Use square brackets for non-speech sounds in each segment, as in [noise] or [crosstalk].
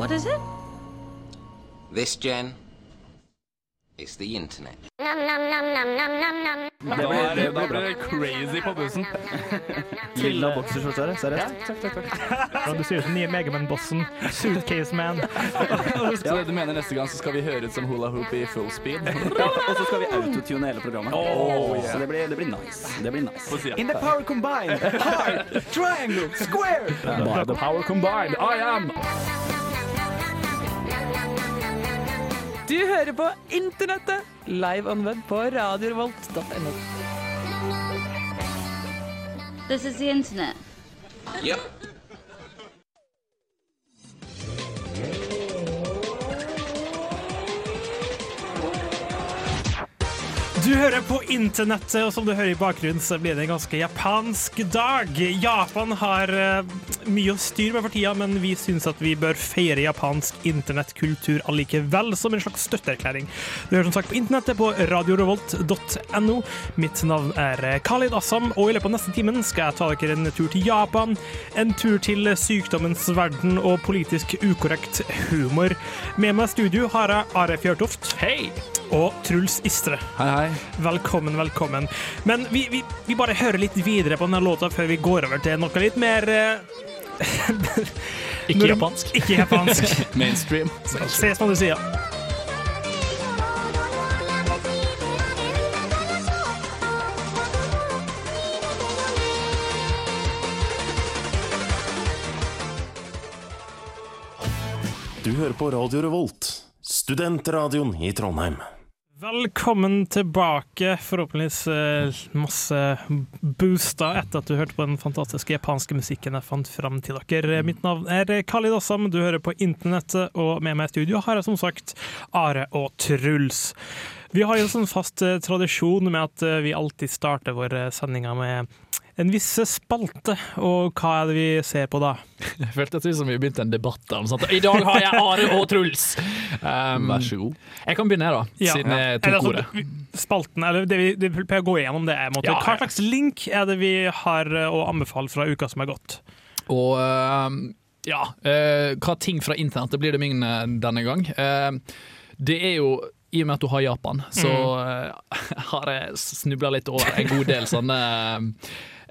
What is it? This, Jen, is the internet. Da blir det, da blir det crazy på bussen. Lilla bokserskjorte her, seriøst? Ja, du ser ut som nye Megaman-bossen. Suitcase Man. [laughs] ja, du mener neste gang så skal vi høre ut som hula hoop i full speed? Og så skal vi autotune hele programmet. Så det blir, det blir nice. Det blir nice. In the power combined, hard, triangle, square. By the power combined, I am Du hører på Internettet, live on web på radiorevolt.no. This is the internet. Yep. Du hører på internettet, og som du hører i bakgrunnen, så blir det en ganske japansk dag. Japan har uh, mye å styre med for tida, men vi syns at vi bør feire japansk internettkultur allikevel, som en slags støtteerklæring. Du hører som sagt på internettet på radiorevolt.no. Mitt navn er eh, Khalid Assam, og i løpet av neste timen skal jeg ta dere en tur til Japan, en tur til sykdommens verden og politisk ukorrekt humor. Med meg i studio har jeg Are Fjørtoft. Hei! Og Truls Istre. Hei, hei. Velkommen, velkommen. Men vi, vi, vi bare hører litt videre på denne låta før vi går over til noe litt mer eh, Ikke japansk. Ikke japansk. [laughs] Mainstream. Se som du sier. Du hører på Radio Revolt, studentradioen i Trondheim. Velkommen tilbake. Forhåpentligvis eh, masse booster etter at du hørte på den fantastiske japanske musikken jeg fant fram til dere. Mitt navn er Khalid Assam, du hører på internettet, og med meg i studio har jeg som sagt Are og Truls. Vi har jo en sånn fast eh, tradisjon med at eh, vi alltid starter våre sendinger med en viss spalte, og hva er det vi ser på da? [laughs] Jeg følte ut som vi begynte en debatt om sånt. I dag har jeg Are og Truls! Um, Vær så god. Jeg kan begynne, da, Ja. siden jeg tok altså, ordet. Spalten, eller det vi, det vi pleier å gå igjennom, det er måte, Ja, hva slags link er det vi har eh, å anbefale fra uka som er gått? Og uh, ja, uh, hva ting fra internettet blir det min eh, denne gang? Det er jo i og med at du har Japan, så Mm. [laughs] har jeg snubla litt over en god del sånne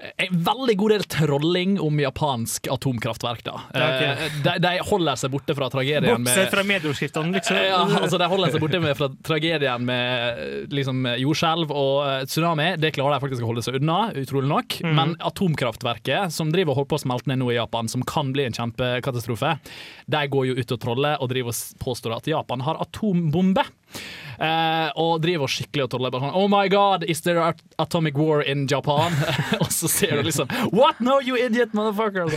en veldig god del trolling om japansk atomkraftverk. da. Okay. Eh, de, de holder seg borte fra tragedien med Bortsett fra medieoverskriftene, liksom. Ja, altså De holder seg borte med fra tragedien med liksom, jordskjelv og eh, tsunami. Det klarer de faktisk å holde seg unna, utrolig nok. Mm. Men atomkraftverket, som driver og holder på å smelte ned nå i Japan, som kan bli en kjempekatastrofe, de går jo ut og troller og driver og påstår at Japan har atombombe. Eh, og driver skikkelig og troller. Sånn, Oh my god, is there at atomic war in Japan? [laughs] og så ser du liksom What? No, you idiot motherfucker!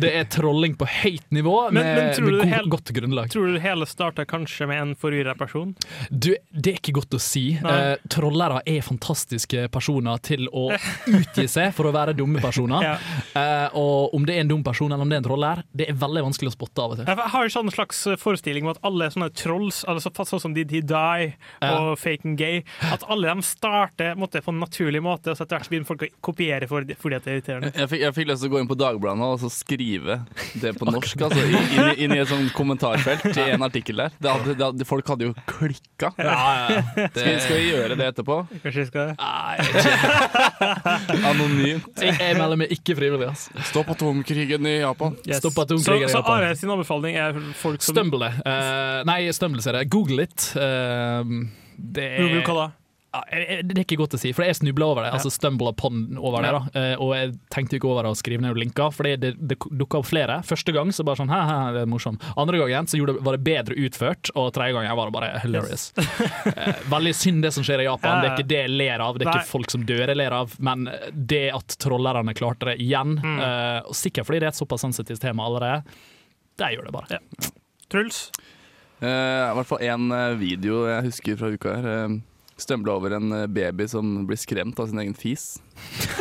Det er trolling på høyt nivå Men- med, men med det go hel- godt grunnlag. Tror du hele starta kanskje med en forvirra person? Du, det er ikke godt å si. Eh, trollere er fantastiske personer til å utgi seg for å være dumme personer. [laughs] Ja. Eh, og om det er en dum person eller om det er en troller, det er veldig vanskelig å spotte av og til. Jeg har jo sånn slags forestilling om at alle er sånne trolls, altså sånn som Did He Die og Fake and Gay, at alle de starter måtte, på en naturlig måte, og så etter hvert begynner folk å kopiere for, fordi det er irriterende. Jeg fikk, jeg fikk lyst til å gå inn på Dagbladet og så skrive det på [laughs] norsk. Altså, inn, inn, i- et sånt kommentarfelt i en artikkel der. Det hadde, det hadde, folk hadde jo klikka. Skal, vi- skal vi gjøre det etterpå? Kanskje vi skal det? [laughs] Anonymt. Jeg, jeg melder meg ikke frivillig. ass. Stopp atomkrigen i Japan. Yes. Stopp Så, i i så Japan. Are sin anbefaling er folk som Stumble. Uh, nei, Stumble ser jeg. Google it. Eh, det er hva da? Ja, Det er ikke godt å si, for jeg snubla over det. Altså stumble upon over det da Eh, Og jeg tenkte ikke over å skrive ned linker, for det, det dukka opp flere. Første gang så bare sånn hæ, hæ, det er morsomt. Andre gangen så det, var det bedre utført, og tredje gangen var det bare hilarious. Yes. [laughs] Veldig synd det som skjer i Japan. Ja, Det er ikke det jeg ler av, det er Nei. ikke folk som dør jeg ler av, men det at trollerne klarte det igjen, Mm. eh, sikkert fordi det er et såpass sensitivt tema allerede, det gjør det bare. Ja. Truls? Eh, I hvert fall én video jeg husker fra uka her. Uh, Stømla over en eh, baby som blir skremt av sin egen fis.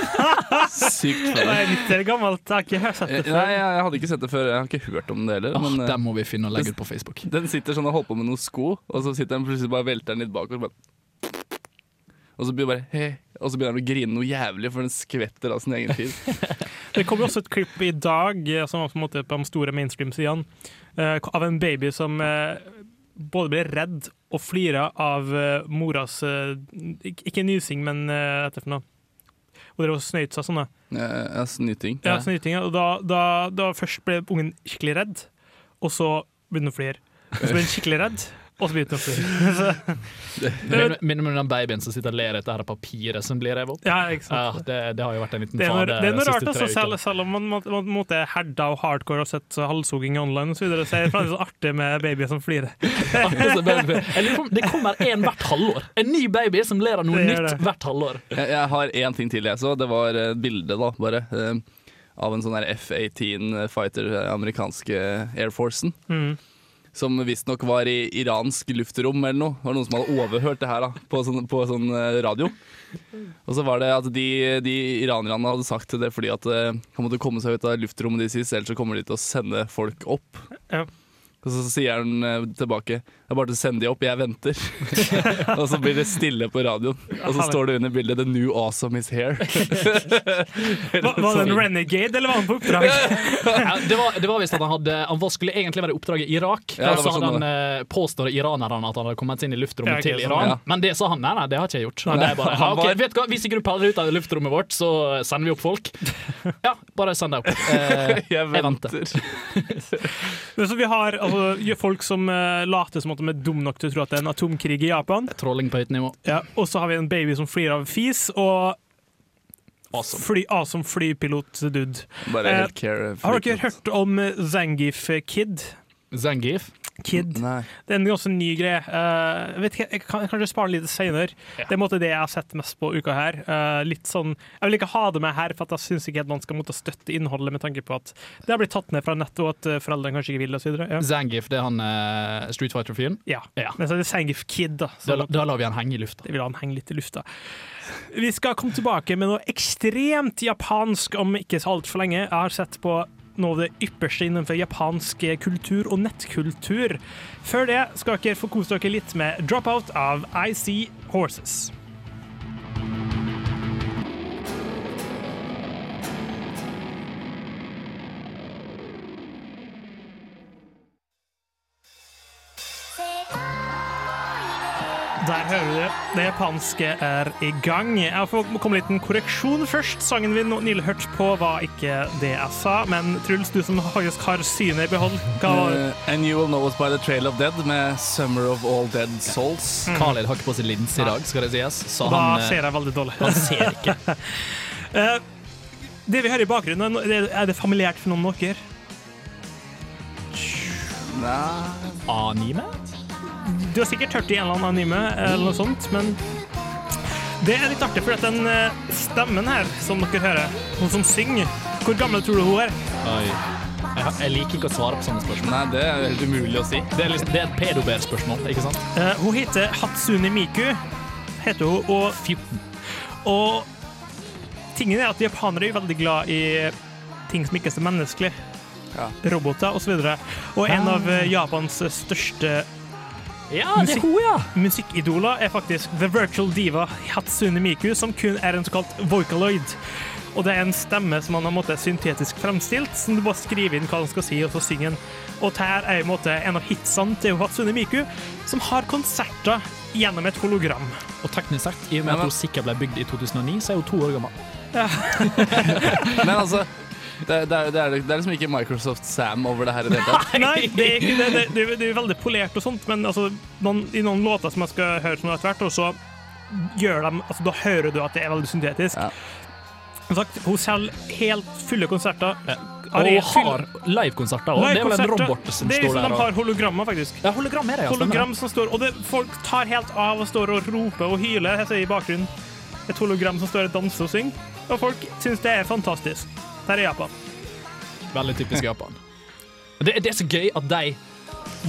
[laughs] Sykt Det er litt gammelt, jeg har ikke hørt Eh, det før. Nei, jeg hadde ikke sett det før. Jeg har ikke hørt om det heller. Åh, men, eh, den må vi finne og legge ut på Facebook. Den sitter sånn og holder på med noen sko, og så sitter den plutselig bare velter den litt bakover. Bare. Og så begynner bare «Hei», Og så begynner den å grine noe jævlig, for den skvetter av sin egen fis. [laughs] Det kom jo også et klipp i dag eh, som på en måte på de store mainstream-sidene, eh, av en baby som eh, både ble redd og flira av eh, moras eh, Ikke nysing, men uh, etter for noe. Og drev og snøyt seg sånn. Eh, ja, snyting. Ja, snyting. Og da, da, da først ble ungen skikkelig redd, og så begynte hun å flire. Så ble hun skikkelig redd, og så begynte [laughs] jeg å. Minner meg om den babyen som sitter og ler etter dette papiret som blir revet opp. Ja, ikke sant. Ja, det, det har jo vært en liten fade det er noe rart, altså, selv, selv om man må- man måtte herda og hardcore og sett halshogging online, og så, videre, så er det faktisk artig med babyer som flirer. [laughs] Det kommer en hvert halvår. En ny baby som ler av noe Det nytt hvert halvår. Jeg, jeg har én ting til jeg så. Det var et bilde, da, bare. eh, av en sånn F-18 fighter, eh, amerikanske Air Forcen. Mm. Som visstnok var i iransk luftrom eller noe. Det var noen som hadde overhørt det her da, på sånn, på sånn eh, radio. Og så var det at de, de iranerne hadde sagt til det fordi at eh, han måtte komme seg ut av luftrommet de sist, ellers så kommer de til å sende folk opp. Ja. Og så sier han eh, tilbake Det er bare til å sende de opp, jeg venter. [laughs] og så blir det stille på radioen, og så står det under bildet 'The new awesome is here'. [laughs] Var, var det en renegade, eller var han på oppdrag? Ja, det var, det var visst at han hadde Han var- skulle egentlig være i oppdrag i Irak. Ja, så sånn han uh, påstår iranerne at han hadde kommet inn i luftrommet Ja, til sånn, Iran. ja. Men det sa han nei, nei, det har ikke jeg gjort. Nei, det er bare, [laughs] ja, ok, vet du hva, Hvis ikke du paller ut av luftrommet vårt, så sender vi opp folk. Ja, bare send deg opp. Eh, Jeg venter. Men Så vi har altså, folk som uh, later som at de er dumme nok til å tro at det er en atomkrig i Japan. Trolling på høyt nivå. Ja, og så har vi en baby som flirer av fis, og Awesome. fly, awesome flypilot-dude. Bare Eh. Har dere hørt om Zangif Zangief Kid? Zangif. Kid. Nei. Det er en ganske ny greie. Uh, vet ikke, jeg kan kanskje spare litt senere. Ja. Det er måte det jeg har sett mest på uka her. Uh, litt sånn, jeg vil ikke ha det med her, for at jeg syns ikke at man skal måtte støtte innholdet med tanke på at det har blitt tatt ned fra nettet, og at eh, foreldrene kanskje ikke vil osv. Ja. Zangif, det er han uh, Street Fighter-fyren. ja. Ja. Men så er det Zangief Kid, da. Da, da lar vi han henge i lufta. det vil han henge litt i lufta. Vi skal komme tilbake med noe ekstremt japansk om ikke så altfor lenge. Jeg har sett på noe av det ypperste innenfor japansk kultur og nettkultur. Før det skal dere få kose dere litt med 'Dropout' av I See Horses. Der hører du det. Det japanske er i gang. Jeg får komme litt en korreksjon først. Sangen vi nylig hørte på, var ikke det jeg sa. Men Truls, du som faktisk har synet i behold, hva var det? Eh, and you will know us by the trail of dead med 'Summer of All Dead Souls'. Khalil har ikke på seg lins i dag, skal det sies. Så Da han, eh, ser jeg veldig dårlig. han ser ikke. uh, [laughs] Det vi hører i bakgrunnen, er det- familiært for noen av dere? Anime? Du har sikkert hørt det i en eller annen anime, eller noe sånt, men det er litt artig, for at den eh, stemmen her, som dere hører, hun som synger, hvor gammel tror du hun er? Oi. Jeg, jeg liker ikke å svare på sånne spørsmål. Nei, det er helt umulig å si. Det er, liksom, det er et pedober-spørsmål, ikke sant? Uh, hun heter Hatsune Miku, heter hun, og 14. Og tingen er at japanere er veldig glad i ting som ikke er så menneskelig. Ja. Roboter osv. Og, så og en av eh, Japans største Ja, det er hun, ja! musikkidoler er faktisk The Virtual Diva Hatsune Miku, som kun er en såkalt vocaloid. Og det er en stemme som han har måttet syntetisk fremstilt, som du bare skriver inn hva han skal si, og så synger han. Og dette er i en måte en av hitsene til Hatsune Miku, som har konserter gjennom et hologram. Og teknisk sett, i og med at hun sikkert ble bygd i 2009, så er hun to år gammel. Ja. [laughs] [laughs] Men altså det, det, er, det, er, det er liksom ikke Microsoft Sam over det her i det hele tatt. [laughs] Nei, det er ikke det. Det, det, er- veldig polert og sånt, men altså, noen, i noen låter som jeg skal høre sånn etter hvert, og så gjør de, altså, da hører du at det er veldig syntetisk. Ja. Som sagt, hun selger helt fulle konserter. Og har livekonserter òg. Det er vel en robot som Det er står der. de har hologrammer, faktisk. Ja, hologram er det, ja. Hologram som står, og det, folk tar helt av og står og roper og hyler jeg ser i bakgrunnen. Et hologram som står og danser og synger. Og folk syns det er fantastisk. Der er Japan. Veldig typisk Japan. Det, det er så gøy at de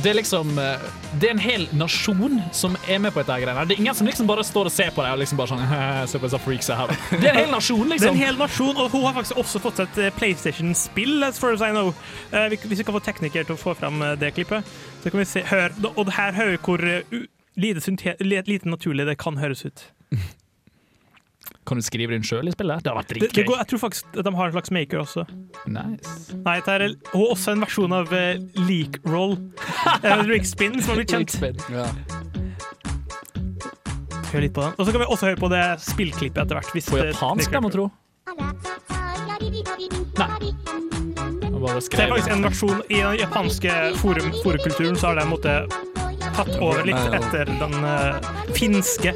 det er liksom eh, Det er en hel nasjon som er med på dette greiene. Det er ingen som liksom bare står og ser på deg og liksom bare sånn [laughs] Se på disse freaksa her. Det er en hel nasjon, Det er liksom. en hel nasjon, og hun har faktisk også fått seg et eh, PlayStation-spill, as far as I know. Eh, Hvis vi kan få tekniker til å få fram det klippet, så kan vi se hør, Og her hører vi hvor lite, lite naturlig det kan høres ut. Kan du skrive den sjøl i spillet? Det har vært dritgøy. jeg tror faktisk at de har en slags maker også. Nice. Nei, det er og også en versjon av uh, Leak Roll. Uh, Rickspin, som har blitt kjent. Ja. Hør litt på den. Og så kan vi også høre på det spillklippet etter hvert. hvis På japansk, det- da, må tro. Nei. Det er faktisk en versjon I den japanske forum, forumkulturen så har de måttet tatt over litt etter den uh, finske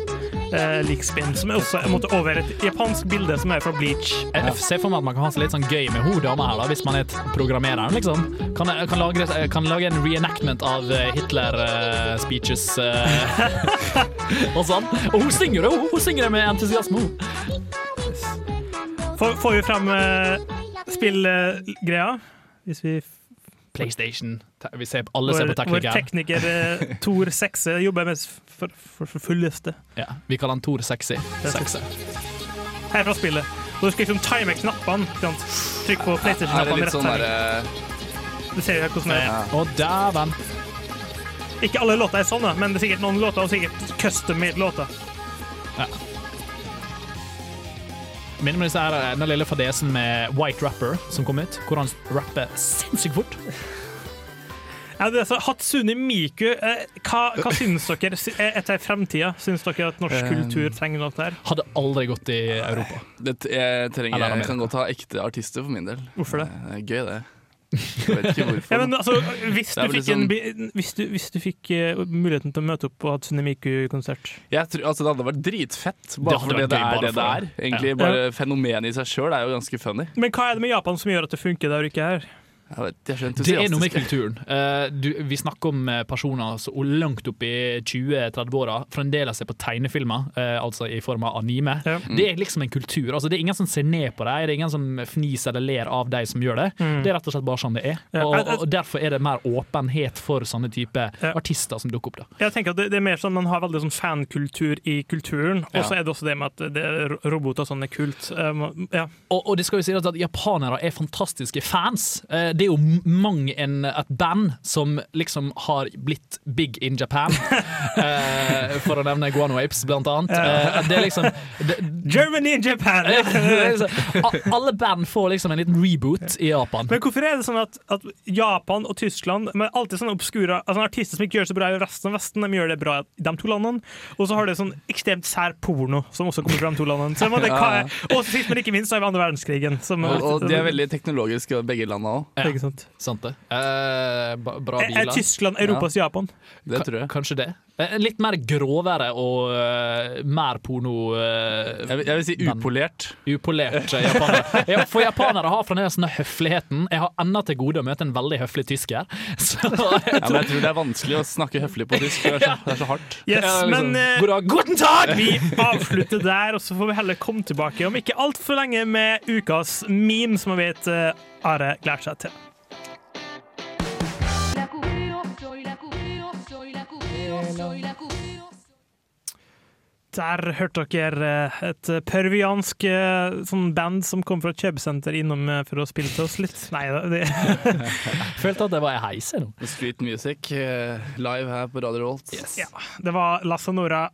uh, likspinn, som er også en måte over et japansk bilde som er fra Bleach. Jeg ser for meg at man kan ha seg litt sånn gøy med hun dama her, da, hvis man er et programmerer. Liksom. Kan, kan, lage, kan lage en reenactment av eh, Hitler-speeches [laughs] og sånn. Og hun synger det, hun, hun synger det med entusiasme. hun. Får, får vi frem uh, spillgreia? Hvis vi PlayStation. Vi ser, alle ser på på vår tekniker. tekniker Tor Sekse jobber med for, for, for fulleste. Ja, vi kaller han Tor Sexy. Sekse. Her fra spillet. Og du skal liksom time knappene. Trykk på PlayStation-knappene rett sånn her. derre Du ser jo hvordan det er. Og dæven. Ikke alle låter er sånn, da, men det er sikkert noen låter og sikkert custom-made låter. Minner meg eh, den lille fadesen med White Rapper som kom ut, hvor han rapper sinnssykt fort. Ja, det er så, Hatsune Miku, eh, hva, hva syns dere er etter fremtida? Syns dere at norsk Eh, kultur trenger noe der? Hadde aldri gått i Europa. det, Jeg trenger Jeg kan godt ha ekte artister for min del. Hvorfor det? Det er gøy, det. Jeg vet ikke hvorfor. Ja, men altså, Hvis du fikk, en, liksom- hvis du, hvis du fikk eh, muligheten til å møte opp på Hatsune Miku-konsert altså, det hadde vært dritfett, bare fordi det gøy er det det er. Egentlig Ja. bare Fenomenet i seg sjøl er jo ganske funny. Men hva er det med Japan som gjør at det funker der og ikke her? Jeg vet, de er Det er noe med kulturen. Uh, du, vi snakker om eh, personer som langt opp i 20-30-åra fremdeles er på tegnefilmer, uh, altså i form av anime. Ja. Det er liksom en kultur. Altså, det er ingen som ser ned på deg, det er ingen som fniser eller ler av de som gjør det. Det er rett og slett bare sånn det er. Ja. Og, og, Derfor er det mer åpenhet for sånne type Ja. artister som dukker opp. da. Jeg tenker at det, det er mer sånn Man har veldig sånn fankultur i kulturen, og så Ja. er det også det med at det er roboter og sånn er kult. Um, ja. Og, og det skal jo si at japanere er fantastiske fans. Eh, Det er jo mang en, et band som liksom har blitt big in Japan. [laughs] Eh, for å nevne Guano Apes, blant annet. Eh, Det er liksom det, Germany in Japan! [laughs] liksom Alle band får liksom en liten reboot i Japan. Men hvorfor er det sånn at, at Japan og Tyskland med alltid sånne obskure altså artister som ikke gjør det så bra i resten av Vesten, de gjør det bra i de to landene. Og så har det sånn ekstremt sær porno som også kommer fra de to landene. Så det, hva er, og sist, men ikke minst, så har vi andre verdenskrigen. Som, Og, og de er veldig teknologiske, begge landa òg. Ja. Ikke sant? Sant det. Eh, bra Er, er. Tyskland Europas Japan? Det tror jeg. Kanskje det. Eh, Litt mer grovere og uh, mer porno... Uh, Jeg vil, jeg vil si upolert. upolert uh, japanere. Ja, for japanere har fremdeles denne høfligheten. Jeg har ennå til gode å møte en veldig høflig tysker. [laughs] Så Ja, men jeg tror det er vanskelig å snakke høflig på tysk. Det er så, det er så hardt. [laughs] Yes, Ja, liksom, men God dag, guten tag! vi avslutter der, og så får vi heller komme tilbake om ikke altfor lenge med ukas meme, som jeg vet Are gleder seg til. Der hørte dere eh, et perviansk eh, sånn band som kom fra et kjøpesenter innom eh, for å spille til oss litt. Nei da, [laughs] Følte at det var ei heise nå. Street music live her på Radio Rolt. Ja, det var La Sonora.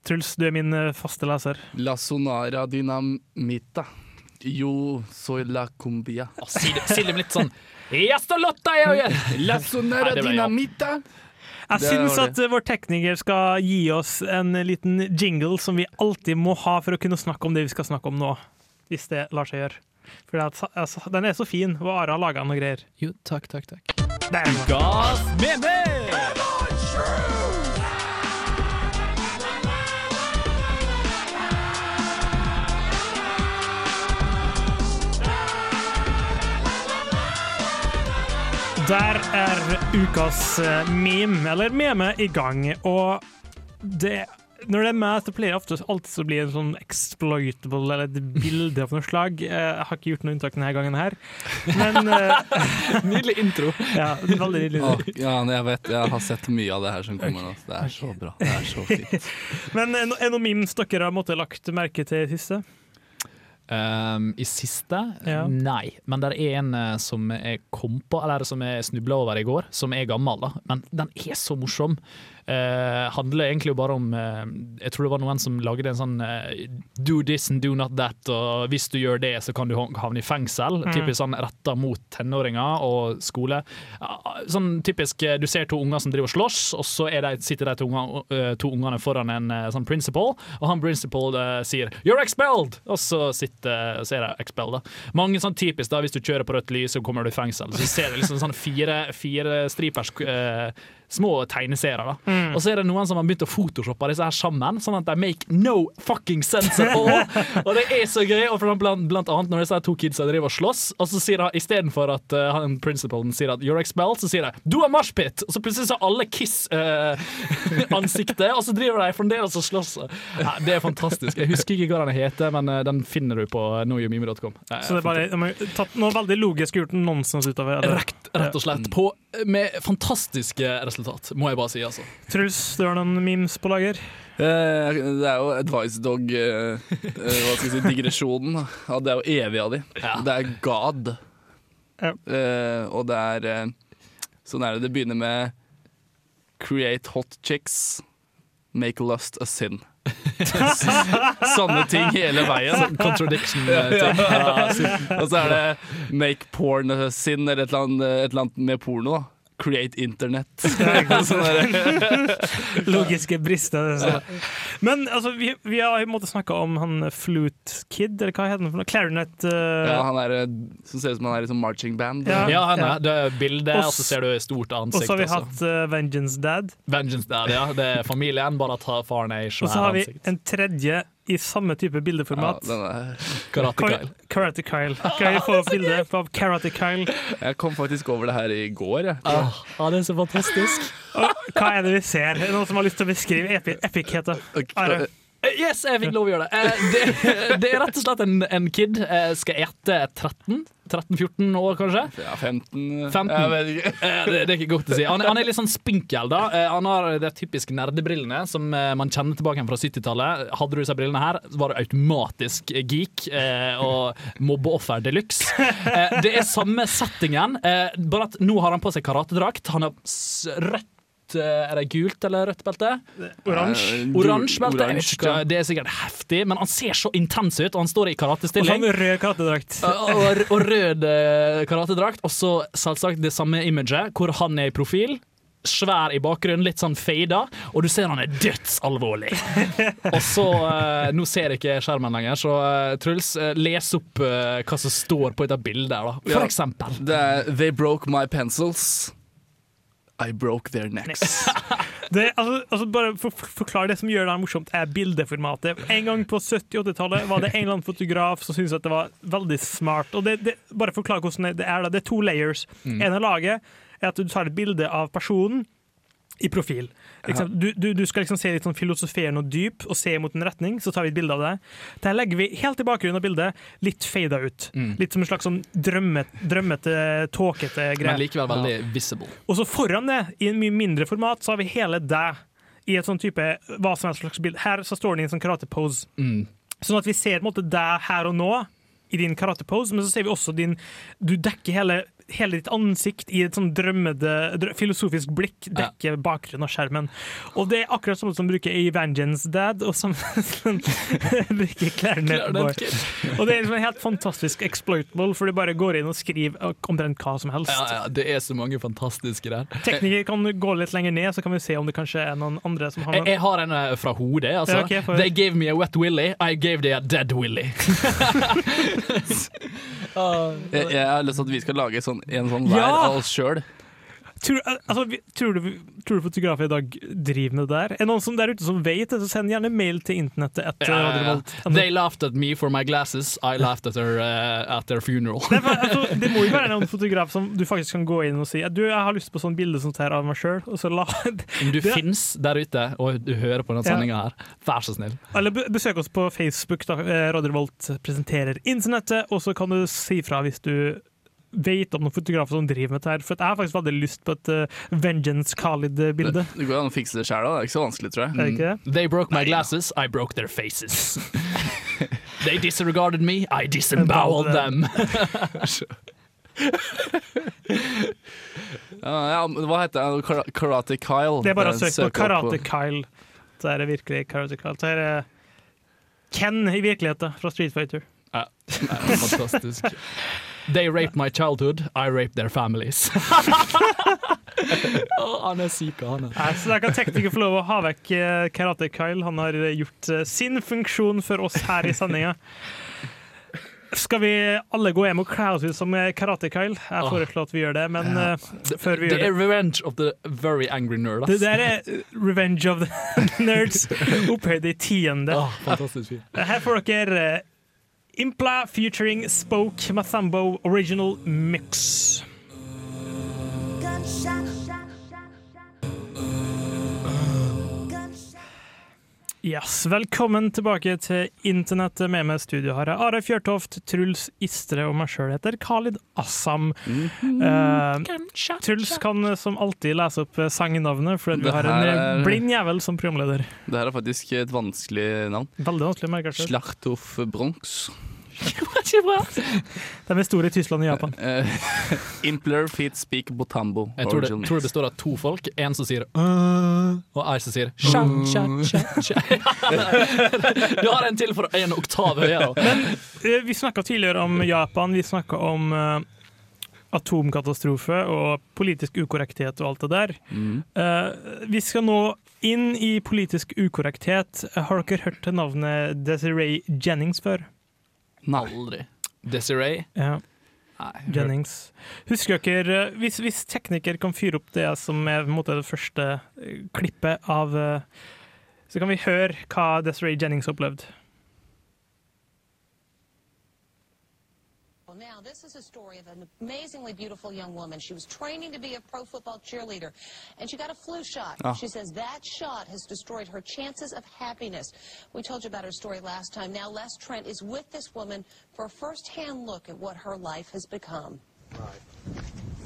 Truls, du er min faste leser. La sonara dynamita. Jo soy la cumbia. Å, Si det, si det litt sånn står lotta, jeg! La sonera dynamita. Jeg syns at vår tekniker skal gi oss en liten jingle som vi alltid må ha for å kunne snakke om det vi skal snakke om nå. Hvis det lar seg gjøre. For at, altså, den er så fin, og Ara har laga og greier. Jo, takk, takk, takk. Der er den. Der er ukas eh, meme, eller meme, i gang. Og det når det er meg, så pleier det ofte alltid å bli en sånn exploitable eller et bilde av noe slag. Jeg har ikke gjort noe unntak denne gangen her. Men eh, [laughs] Nydelig intro. ja, veldig nydelig. Å, ja, jeg vet, jeg har sett mye av det her som kommer nå. Det er så bra. Det er så fint. [laughs] Men eh, er det noen memes dere har måttet lagt merke til i siste? Um, I siste? Ja. Nei. Men det er en eh, som jeg kom på, eller som jeg snubla over i går, som er gammel. da Men den er så morsom. Uh, handler egentlig jo bare om uh, Jeg tror det var noen som lagde en sånn uh, Do this and do not that, og hvis du gjør det, så kan du havne i fengsel. Mm. Typisk sånn retta mot tenåringer og skole. Sånn typisk Du ser to unger som driver og slåss, og så de, sitter de to, unger, to ungene foran en sånn principal, og han principal sier 'you're expelled', og så sitter så er det Expel. da. Mange sånn typisk da, hvis du kjører på rødt lys, så kommer du i fengsel. Så ser du liksom sånn fire, fire stripers eh, små tegneserier. Mm. Og så er det noen som har begynt å photoshoppe disse her sammen, sånn at de make no fucking sense at all. [laughs] og det er så gøy. Og blant, blant annet når disse to kidsa driver og slåss, og så sier han istedenfor at uh, han principalen sier at 'you're expelled', så sier de 'du er marshpit! og så plutselig så har alle Kiss-ansiktet, [laughs] og så driver de fremdeles og slåss. Ja, det er fantastisk. Jeg husker ikke hva den heter, men uh, den finner du på noyomime.com. Så det er bare tatt noe veldig logisk og gjort en nonsens ut av det. Rett, rett og slett. På, med fantastiske resultat, må jeg bare si. altså. Truls, du har noen memes på lager? Eh, det er jo Advice Dog eh, eh, Hva skal jeg si, [laughs] digresjonen. Ja, det er jo evig av de. Det er God. Ja. Eh, og det er eh, Sånn er det. Det begynner med Create hot chicks. Make lust a sin. [laughs] Sånne ting hele veien. Sånn contradiction-ting. [laughs] Og så er det make porn sin, eller et eller annet, et eller annet med porno. da Create internet. [laughs] sånn. [laughs] Logiske brister. Så. Men altså, vi, vi har i en måte snakka om han Flute Kid, eller hva heter han for noe? Clarinet uh... ja, han er eh, som ser ut som han er i sånn marching band. Ja. Ja, han er, det er bildet, Og så ser du et stort ansikt. Og så har vi også. hatt uh, Vengeance Dad. Vengeance Dad, ja. Det er familien, bare at faren er i Og så har vi ansikt. en tredje i samme type Ja, bildeformat. den er, [laughs] Karate Kyle. Karate Kyle. Kan vi få [laughs] bilde av Karate Kyle? jeg kom faktisk over det her i går. Jeg. Ah, ja, det er så fantastisk. Og hva er det vi ser? Er noen som har lyst til å beskrive epi Eh, Yes, jeg fikk lov å gjøre det. Eh, Det, det er rett og slett en, en kid. eh, Skal ete 13? 13-14 år, kanskje? Ja, 15 15. Jeg vet ikke. Eh, Det, det er ikke godt å si. Han, han er litt sånn spinkel, da. Eh, Han har de typiske nerdebrillene som eh, man kjenner tilbake fra 70-tallet. Hadde du disse brillene her, var du automatisk geek eh, og mobbeoffer de luxe. Eh, Det er samme settingen, eh, bare at nå har han på seg karatedrakt. Han har s- rødt eh, Er det gult eller rødt belte? Oransje. Eh, Oransje belte. Jeg vet oransje, ikke Det er sikkert heftig, men han ser så intens ut, og han står i karatestilling. Og rød karatedrakt. Og, og rød eh, karatedrakt. Og så selvsagt det samme imaget, hvor han er i profil. Svær i bakgrunnen, litt sånn fada, og du ser han er dødsalvorlig. [laughs] Og så eh, Nå ser jeg ikke skjermen lenger, så eh, Truls, eh, les opp eh, hva som står på dette bildet. da For Ja. eksempel. Det er They broke my pencils. I broke their necks. [laughs] Det, altså, altså bare for, for, Forklar det som gjør det morsomt, er bildeformatet. En gang på 70-80-tallet var det en eller annen fotograf som syntes at det var veldig smart. Og det, det, bare forklar hvordan det er. da. Det er to layers. Mm. En av laget er at du tar et bilde av personen i profil. Liksom, du, du, du skal liksom se litt sånn filosoferende og dyp og se mot en retning, så tar vi et bilde av det. Der legger vi helt i bakgrunnen av bildet litt fada ut. Mm. Litt som en slags sånn drømmet, drømmete, tåkete greie. Men likevel veldig visible. Og så foran det, i en mye mindre format, så har vi hele deg i et sånn type hva som helst slags bilde. Her så står den i en sånn karatepose. Mm. Sånn at vi ser på en måte deg her og nå i din karatepose, men så ser vi også din Du dekker hele, hele ditt ansikt i et sånn drømmede, filosofisk blikk, dekker bakgrunnen av skjermen. Og det er akkurat som som bruker A Vengeance Dad, og som [laughs] bruker Clarinet Boy. Og det er liksom helt fantastisk exploitable, for du bare går inn og skriver omtrent hva som helst. Ja, ja, det er så mange fantastiske der. [laughs] Teknikere kan gå litt lenger ned, så kan vi se om det kanskje er noen andre som har Jeg, jeg har en eh, fra hodet. Altså. Ja, ok. They gave me a wet willy, I gave they a dead willy. Jeg, [laughs] jeg har lyst til at vi skal lage sånn, en sånn hver Ja! av oss sjøl. Tror, altså, vi- tror, du, tror du fotografer i dag driver med det der? Er noen som der ute som vet det, så send gjerne mail til internettet etter Ja, ja, ja. They laughed at me for my glasses, I laughed at their, uh, at their funeral. Det, altså, [laughs] det må jo være noen fotograf som du faktisk kan gå inn og si Du, jeg har lyst på sånn bilde som tar av meg sjøl, du [laughs] Det- finnes der ute og du hører på denne sendinga her, vær så snill. Eller besøk oss på Facebook, da. Eh, presenterer internettet, og så kan du si fra hvis du vet om noen fotografer som driver med dette her. For jeg har faktisk veldig lyst på et uh, Vengeance Khalid-bilde. Det går an å fikse det sjøl, det er ikke så vanskelig, tror jeg. Mm. det? They broke my glasses, I broke their faces. [laughs] They disregarded me, I disemboweled them. [laughs] Ja, hva heter han? Karate Kyle? Det er bare å søke på Karate Kyle. Så er det virkelig Karate Kyle. Så er det Ken i virkeligheten fra Street Fighter. Ja, det er fantastisk. They raped my childhood, I raped their families. [laughs] oh, han er syk, han er. Nei, så Da kan tekniker få lov å ha vekk eh, Karate Kyle. Han har eh, gjort eh, sin funksjon for oss her i sendinga. Skal vi alle gå hjem og kle oss ut som Karate Kyle? Jeg foreslår at vi gjør det, men eh, før vi gjør Det Det er revenge of the very angry nerd, Det der er Revenge of the [laughs] Nerds, opphøyd i tiende. Oh, fantastisk fint. Her får dere Impla featuring Spoke Mathambo Original Mix. Yes, Velkommen tilbake til internettet. Med meg i studio har jeg Are Fjørtoft, Truls Istre og meg sjøl heter Khalid Assam. Eh, Truls kan som alltid lese opp eh, sangnavnet, for vi har en eh, er- blind jævel som programleder. Det her er faktisk et vanskelig navn. Veldig vanskelig å [laughs] Schlachthof Bronx. De er store i Tyskland og Japan. Eh, [laughs] Impler Feet Speak Botambo. Jeg tror det, tror det består av to folk. En som sier uh, og ei som sier sja, sja, sja, sja. Du har en til for en oktav høyere. [laughs] Uh, Vi snakka tidligere om Japan, vi snakka om uh, atomkatastrofe og politisk ukorrekthet og alt det der. Mm. Eh, vi skal nå inn i politisk ukorrekthet. Har dere hørt navnet Desiree Jennings før? Aldri. Desiree? Ja, Nei. Jennings. Husker dere, eh, hvis, hvis tekniker kan fyre opp det som er mot måte det første eh, klippet av eh, Så kan vi høre hva Desiree Jennings opplevde. Now, this is a story of an amazingly beautiful young woman. She was training to be a pro football cheerleader, and she got a flu shot. Ah. She says that shot has destroyed her chances of happiness. We told you about her story last time. Now, Les Trent is with this woman for a first-hand look at what her life has become.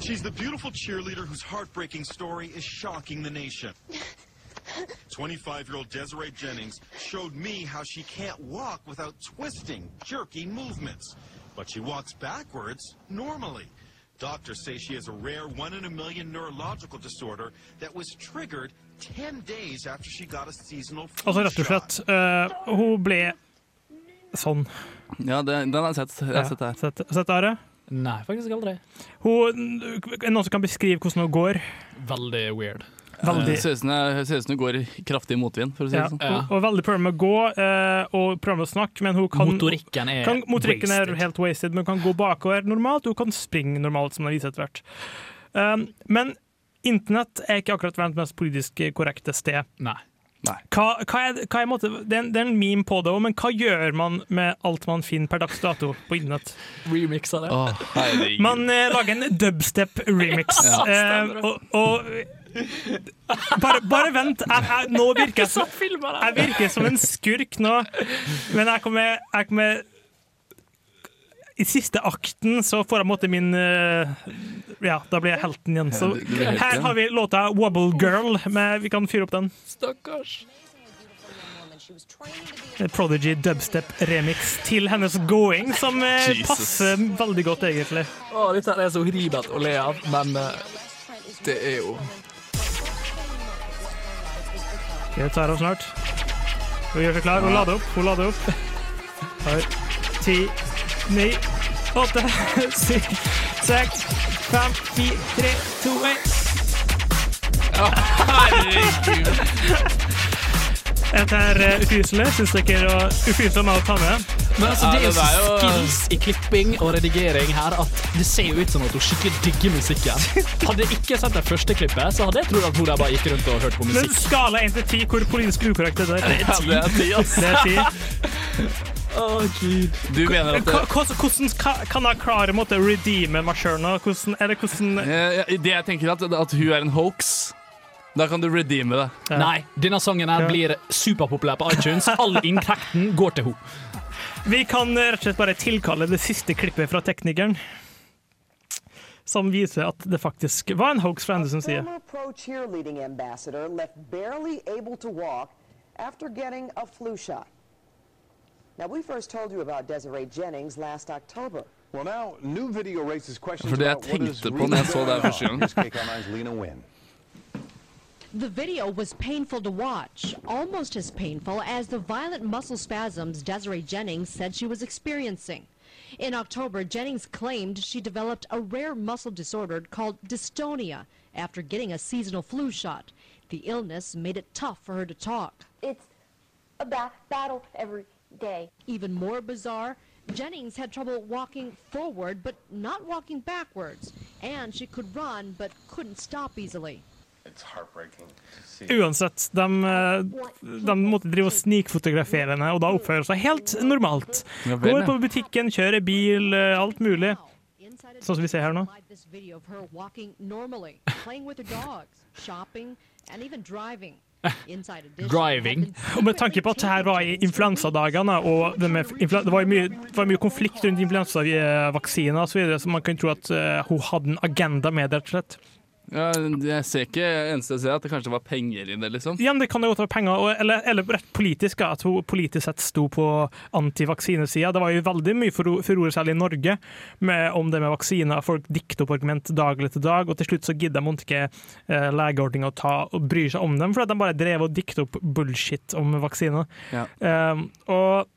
She's the beautiful cheerleader whose heartbreaking story is shocking the nation. [laughs] 25-year-old Desiree Jennings showed me how she can't walk without twisting, jerky movements. But she walks backwards normally. Doctors say she has a rare one-in-a-million neurological disorder that was triggered 10 days after she got a seasonal flu Altså rett og slett, uh, hun ble sånn. Ja, det, den har jeg sett. Jeg har sett det her. Sett, det Are? Nei, faktisk aldri. Hun, er det noen som kan beskrive hvordan hun går? Veldig weird. Veldig. Ser ut som ut går i kraftig motvind, for å si Ja, det sånn. hun, Og, har veldig prøver med å gå eh, og prøver med å snakke, men hun kan Motorikken er kan, Motorikken er helt wasted, men hun kan gå bakover normalt, og hun kan springe normalt, som det viser etter hvert. Um, men internett er ikke akkurat verdens mest politisk korrekte sted. Nei. Hva, hva er, hva er, måte, det, er en, det er en meme på det òg, men hva gjør man med alt man finner per dags dato på internett? Remixer det. Oh. Man eh, lager en dubstep-remix. [laughs] Ja, eh, og, og bare, bare vent. Jeg, jeg, nå virker jeg, som, jeg virker som en skurk nå, men jeg kommer, jeg kommer I siste akten så får jeg på en måte min eh, Ja, da blir jeg helten igjen. Så her har vi låta 'Wobble Girl'. Med, vi kan fyre opp den. Stakkars. Prodigy dubstep-remix til hennes 'Going', som eh, Jesus. passer veldig godt, egentlig. Å, dette er så horribelt å le av, men eh, det er jo Vi tar av snart. Hun gjør seg klar. Hun lader opp. Hun lader opp. Her. ti, ni, åtte, [laughs] syv, seks, fem, fire, tre, to, én. Herregud. Dette er uh, ufyselig. Syns dere er ufyselig av meg å ta med? Men altså, det er jo så skills i klipping og redigering her at det ser jo ut som at hun skikkelig digger musikken. Hadde jeg ikke sett det første klippet, så hadde jeg trodd at hun der bare gikk rundt og hørte på Men musikk. skala 1 til 10, hvor politisk ukorrekt er det? der? det er 10, ass. Det er 10. Oh. [laughs] Du mener at det... Hvordan, hvordan kan jeg klare å redeeme meg sjøl nå? Hvordan, det, hvordan Eh, Det jeg tenker at, at hun er en hoax. Da kan du redeeme det. Nei, denne sangen her Ja. blir superpopulær på iTunes. [laughs] All inntekten går til henne. Vi kan eh, rett og slett bare tilkalle det siste klippet fra teknikeren. Som viser at det faktisk var en hoax fra Andersens side. After getting a flu shot. Now, we first told you about Desiree Jennings last October. Well, now, new video raises questions about what is really going [laughs] on. gang. Here's KCAL9's Lena Wynn. The video was painful to watch, almost as painful as the violent muscle spasms Desiree Jennings said she was experiencing. In October, Jennings claimed she developed a rare muscle disorder called dystonia after getting a seasonal flu shot. The illness made it tough for her to talk. It's a ba- battle every day. Even more bizarre, Jennings had trouble walking forward but not walking backwards, and she could run but couldn't stop easily. Uansett, de, eh, de måtte drive og snikfotografere henne, og da oppfører seg helt normalt. Går på butikken, kjører bil, eh, alt mulig. Sånn som vi ser her nå. Driving. Og med tanke på at det her var i influensadagene, og det, med influ det var mye, det var mye konflikt rundt influensavaksiner osv., så, videre, så man kan tro at eh, hun hadde en agenda med det, rett og slett. Ja, jeg ser ikke eneste jeg ser, at det kanskje var penger i det, liksom. Ja, men Det kan jo være penger, og, eller, eller rett politisk, at hun politisk sett sto på antivaksinesida. Det var jo veldig mye furo- furore, særlig i Norge, med, om det med vaksiner. Folk dikter opp argument dag etter dag, og til slutt så gidder de ikke eh, legeordninga å ta og bry seg om dem, fordi de bare drev og dikta opp bullshit om vaksiner. Ja. Um, og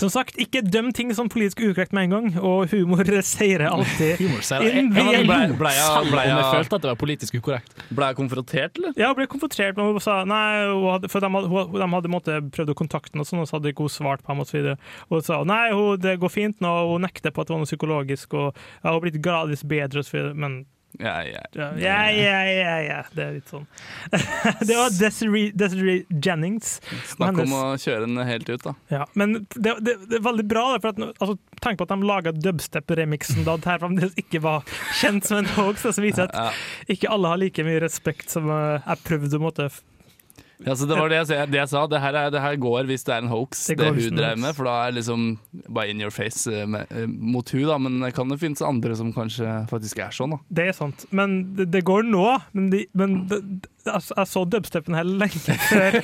som sagt, ikke døm ting som politisk ukorrekt med en gang, og humor [laughs] seirer alltid. Humor sier jeg, jeg, jeg, ble, Ble jeg- ble jeg jeg- følte at det var politisk ukorrekt. Ble jeg konfrontert, eller? Ja, hun ble konfrontert, men hun sa nei, hun hadde, for de hadde, hun, de hadde måtte, prøvd å kontakte henne, og sånn, og så hadde ikke hun svart på ham videre. og hun sa nei, hun, det går fint nå, hun nekter på at det var noe psykologisk, og ja, hun har blitt gradvis bedre, og så videre, men Ja, ja. ja, ja, ja, det er litt sånn. [laughs] det var Desiree, Desiree Jennings. Snakk om å kjøre den helt ut, da. Ja, men det, det, det er veldig bra, for at, altså, tenk på at de laga dubstep-remixen da det her fremdeles ikke var kjent som en hoax. Som viser at ikke alle har like mye respekt som eh, jeg prøvde å måtte Ja, så det var det jeg, sa- det jeg sa. Det her, er, det her går hvis det er en hoax, Det det, hun drev med. For da er liksom bare in your face eh, med, eh, mot hun da. Men det kan det finnes andre som kanskje faktisk er sånn, da. Det er sant, men det, går nå. Men, de, men de, altså, jeg så dubstepen her lenge [laughs] før,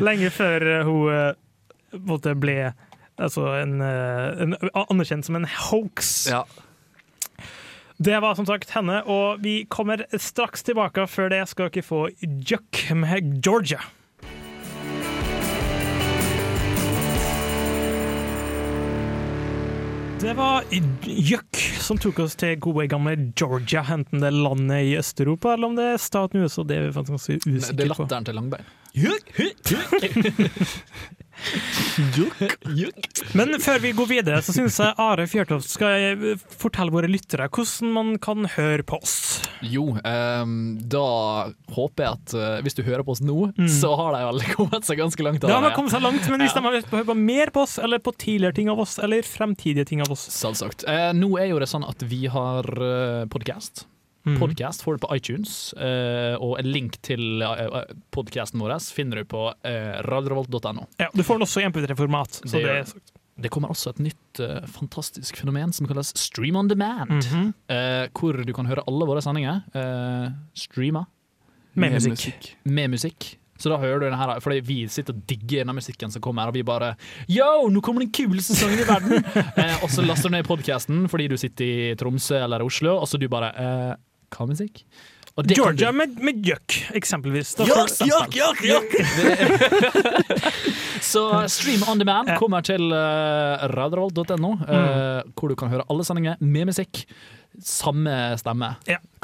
lenge før eh, hun ble altså, en, en, anerkjent som en hoax. Ja. Det var som sagt henne, og vi kommer straks tilbake. Før det skal dere få Juck med Georgia. Det var Juck som tok oss til gode gamle Georgia, enten det er landet i Øst-Europa eller om det er staten USA. Det er vi faktisk ganske Det er usikre latteren til Langbein. [laughs] Men før vi går videre, så syns jeg Are Fjørtoft skal eh, fortelle våre lyttere hvordan man kan høre på oss. Jo, um, da håper jeg at uh, hvis du hører på oss nå, så har de vel [laughs] kommet seg ganske langt. Ja, det. har kommet seg langt, men hvis de har lyst på å høre på mer på oss, eller på tidligere ting av oss, eller fremtidige ting av oss Selvsagt. Uh, nå er jo det sånn at vi har uh, podkast. Mhm. Podcast får du på iTunes, eh, og en link til uh, podkasten vår finner du på radiorevolt.no. Ja, Du får den også i MP3-format. så Det det er sagt. Det kommer også et nytt uh, fantastisk fenomen som kalles Stream on demand. Mm -hmm. uh, hvor du kan høre alle våre sendinger uh, streama Med musikk. Med musikk. Så da hører du den her, fordi vi sitter og digger denne musikken som kommer, og vi bare Yo, nå kommer den kuleste sangen i verden! [laughs] eh, og så laster du ned podkasten fordi du sitter i Tromsø eller Oslo, og så du bare eh, Hva musikk? Og det Georgia du- med, med jøkk, eksempelvis. Jøkk, jøkk, jøkk! yuck! Så Stream on demand kommer til uh, radroll.no, uh, mm. hvor du kan høre alle sendinger med musikk. Samme stemme.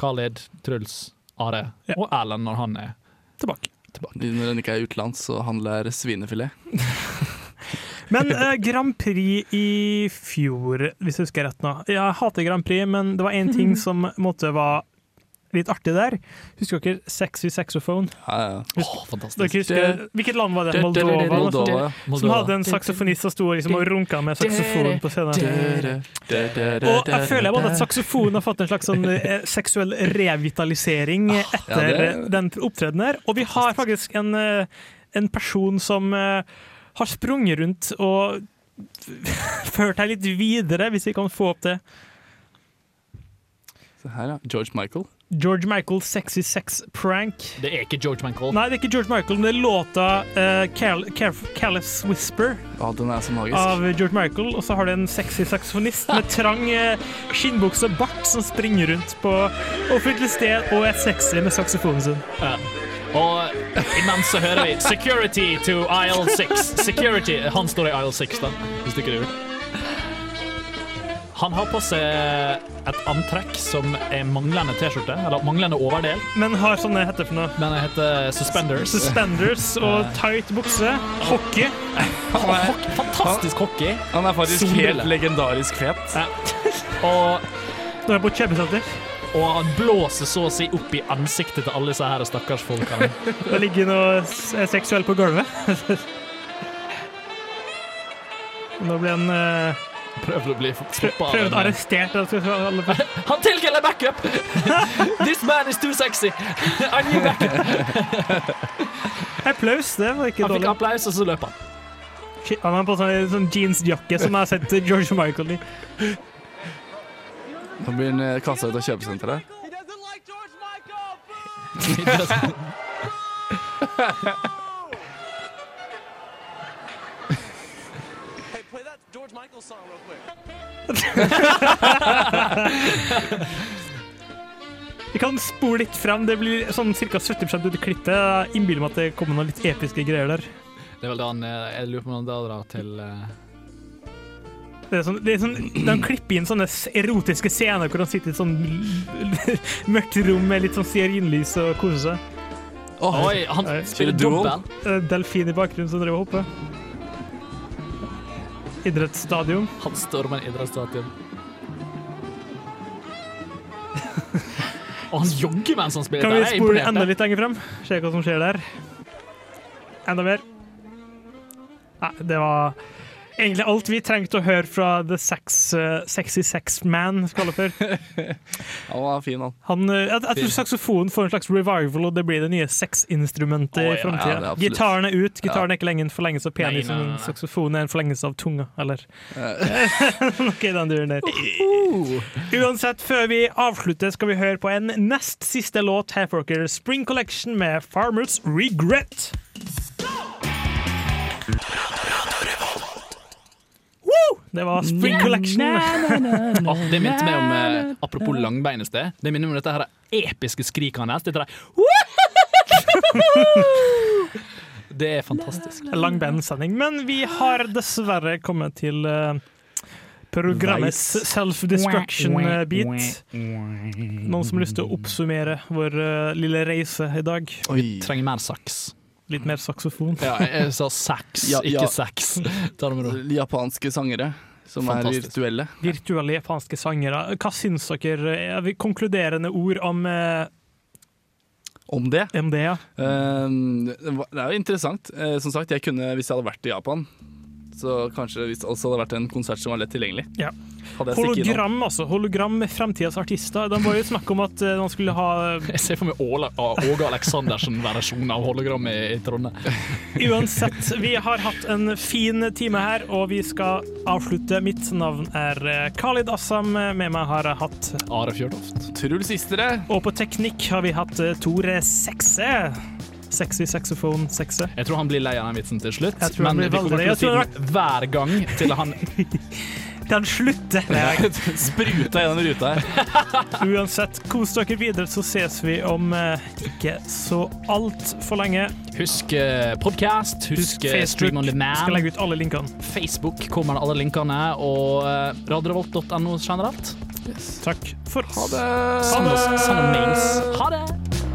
Khaled, Truls, Are og Erlend når han er tilbake. Når den ikke er utenlands, så handler svinefilet. [laughs] Men eh, Grand Prix i fjor, hvis jeg husker rett nå Jeg hater Grand Prix, men det var én ting [laughs] som måtte være litt artig der. Husker dere Sexy Saxophone? Ja, ja. Husker- fantastisk. Dere husker, hvilket land var det? Moldova? Moldova? Moldova. Som hadde en saksofonist som sto liksom og runka med saksofon på scenen. Og jeg føler både at saksofonen har fått en slags sånn eh, seksuell revitalisering etter ja, det- eh, den opptredenen her. Og vi har faktisk en, eh, en person som eh, har sprunget rundt og [laughs] ført deg litt videre, hvis vi kan få opp det. Se her, ja. George Michael. George Michael Sexy Sex Prank. Det er ikke George Michael. Nei, det er ikke George Michael, men det er låta uh, Caliph's Whisper Ja, den er så magisk. av George Michael. Og så har du en sexy saksofonist med trang uh, skinnbukse og bart som springer rundt på offentlig sted og er sexy med saksofonen sin. Ja. Og imens så hører vi 'Security to aisle 6'. Security, Han står i aisle 6, da, hvis du ikke lurer. Han har på seg et antrekk som er manglende T-skjorte, eller manglende overdel. Men har sånne heter for noe? Men det heter suspenders. Suspenders og tight bukse. Hockey. Han er, Fantastisk hockey. Han er faktisk Solbriller. helt legendarisk fet. Ja. Og Nå er jeg på kjøpesenter. Og han blåser så å si opp i ansiktet til alle disse her stakkars folkene. [laughs] Det ligger noe seksuelt på gulvet. [laughs] Nå blir han uh, Prøvde å bli stoppa prøvd arrestert. av- skal vi se, Han tilkaller backup! [laughs] This man is too sexy! [laughs] I need backup! [laughs] Applaus, det var ikke dårlig. Han fikk applaus, og så løp han. Shit, Han har på sånn, sånn jeansjakke som jeg har sett George Michael i. Nå eh, kasta ut av kjøpesenteret. Hey, Michael song real quick. [laughs] Vi kan spole litt frem. Det blir sånn ca. 70 ut i klippet. Innbiller meg at det kommer noen litt episke greier der. Det er vel da han eh, Jeg lurer på om han da drar til uh... Det er sånn, det er sånn, de klipper inn sånne erotiske scener hvor han sitter i et sånn [laughs] mørkt rom med litt sånn stearinlys og koser seg. Oi, han spiller dobbel. Eh, Delfin i bakgrunnen som driver og hopper. Idrettsstadion. Han stormer en idrettsstadion. Og han jogger mens han spiller. Kan vi spole enda litt lenger frem? Se hva som skjer der. Enda mer. Nei, det var egentlig alt vi trengte å høre fra The Sex, uh, Sexy Sex Man, skal det for. [laughs] Han var fin, han. Han, uh, jeg, jeg tror saksofonen får en slags revival, og det blir det nye sexinstrumentet oh, ja, i framtida. ja. Gitaren er ut. Gitaren Ja. er ikke lenger en forlengelse av penis, nei. Saksofonen er en forlengelse av tunga, eller [laughs] noe i den duren der. Uansett, før vi avslutter, skal vi høre på en nest siste låt her. Spring Collection med Farmers Regret. Det var Spring Collection. Åh, [laughs] det minte meg om eh, Apropos langbein i sted. Det minner meg om dette her episke skriket hans. Dette der [laughs] Det er fantastisk. Langbeinsending. Men vi har dessverre kommet til eh, programmets self-destruction-bit. Noen som har lyst til å oppsummere vår eh, lille reise i dag? Oi. Trenger mer saks. Litt mer saksofon. Ja, jeg sa sax, Ja, ja. ikke sex. [laughs] Ta det med ro. Japanske sangere som Fantastisk. er virtuelle. Virtuelle japanske sangere. Hva syns dere? Er vi konkluderende ord om eh, Om det. det, ja? Eh, det er jo interessant. Eh, Som sagt, jeg kunne, hvis jeg hadde vært i Japan, så kanskje hvis det også hadde vært en konsert som var lett tilgjengelig. Ja. Hadde jeg stikket innom. Hologram, altså. Hologram med fremtidas artister. De var jo snakk om at eh, man skulle ha Jeg ser for meg Åge Aleksandersen-versjonen av hologram i, Trondheim. [laughs] Uansett, vi har hatt en fin time her, og vi skal avslutte. Mitt navn er eh, Khalid Assam. Med meg har jeg hatt Are Fjørtoft. Truls Istere. Og på teknikk har vi hatt eh, Tore Sekse. Sexy saxophone sekse. Jeg tror han blir lei av den vitsen til slutt, Jeg tror han men blir vi kommer veldig til å lei. si den hver gang til han [laughs] Den slutter! [laughs] Spruta gjennom ruta her. [laughs] Uansett, kos dere videre, så ses vi om eh, ikke så altfor lenge. Husk eh, podkast, husk, eh, Stream on Skal demand. legge ut alle linkene. Facebook kommer alle linkene, og eh, radiorevolt.no generelt. Takk for oss. Ha det! Send oss send oss mails. Ha det!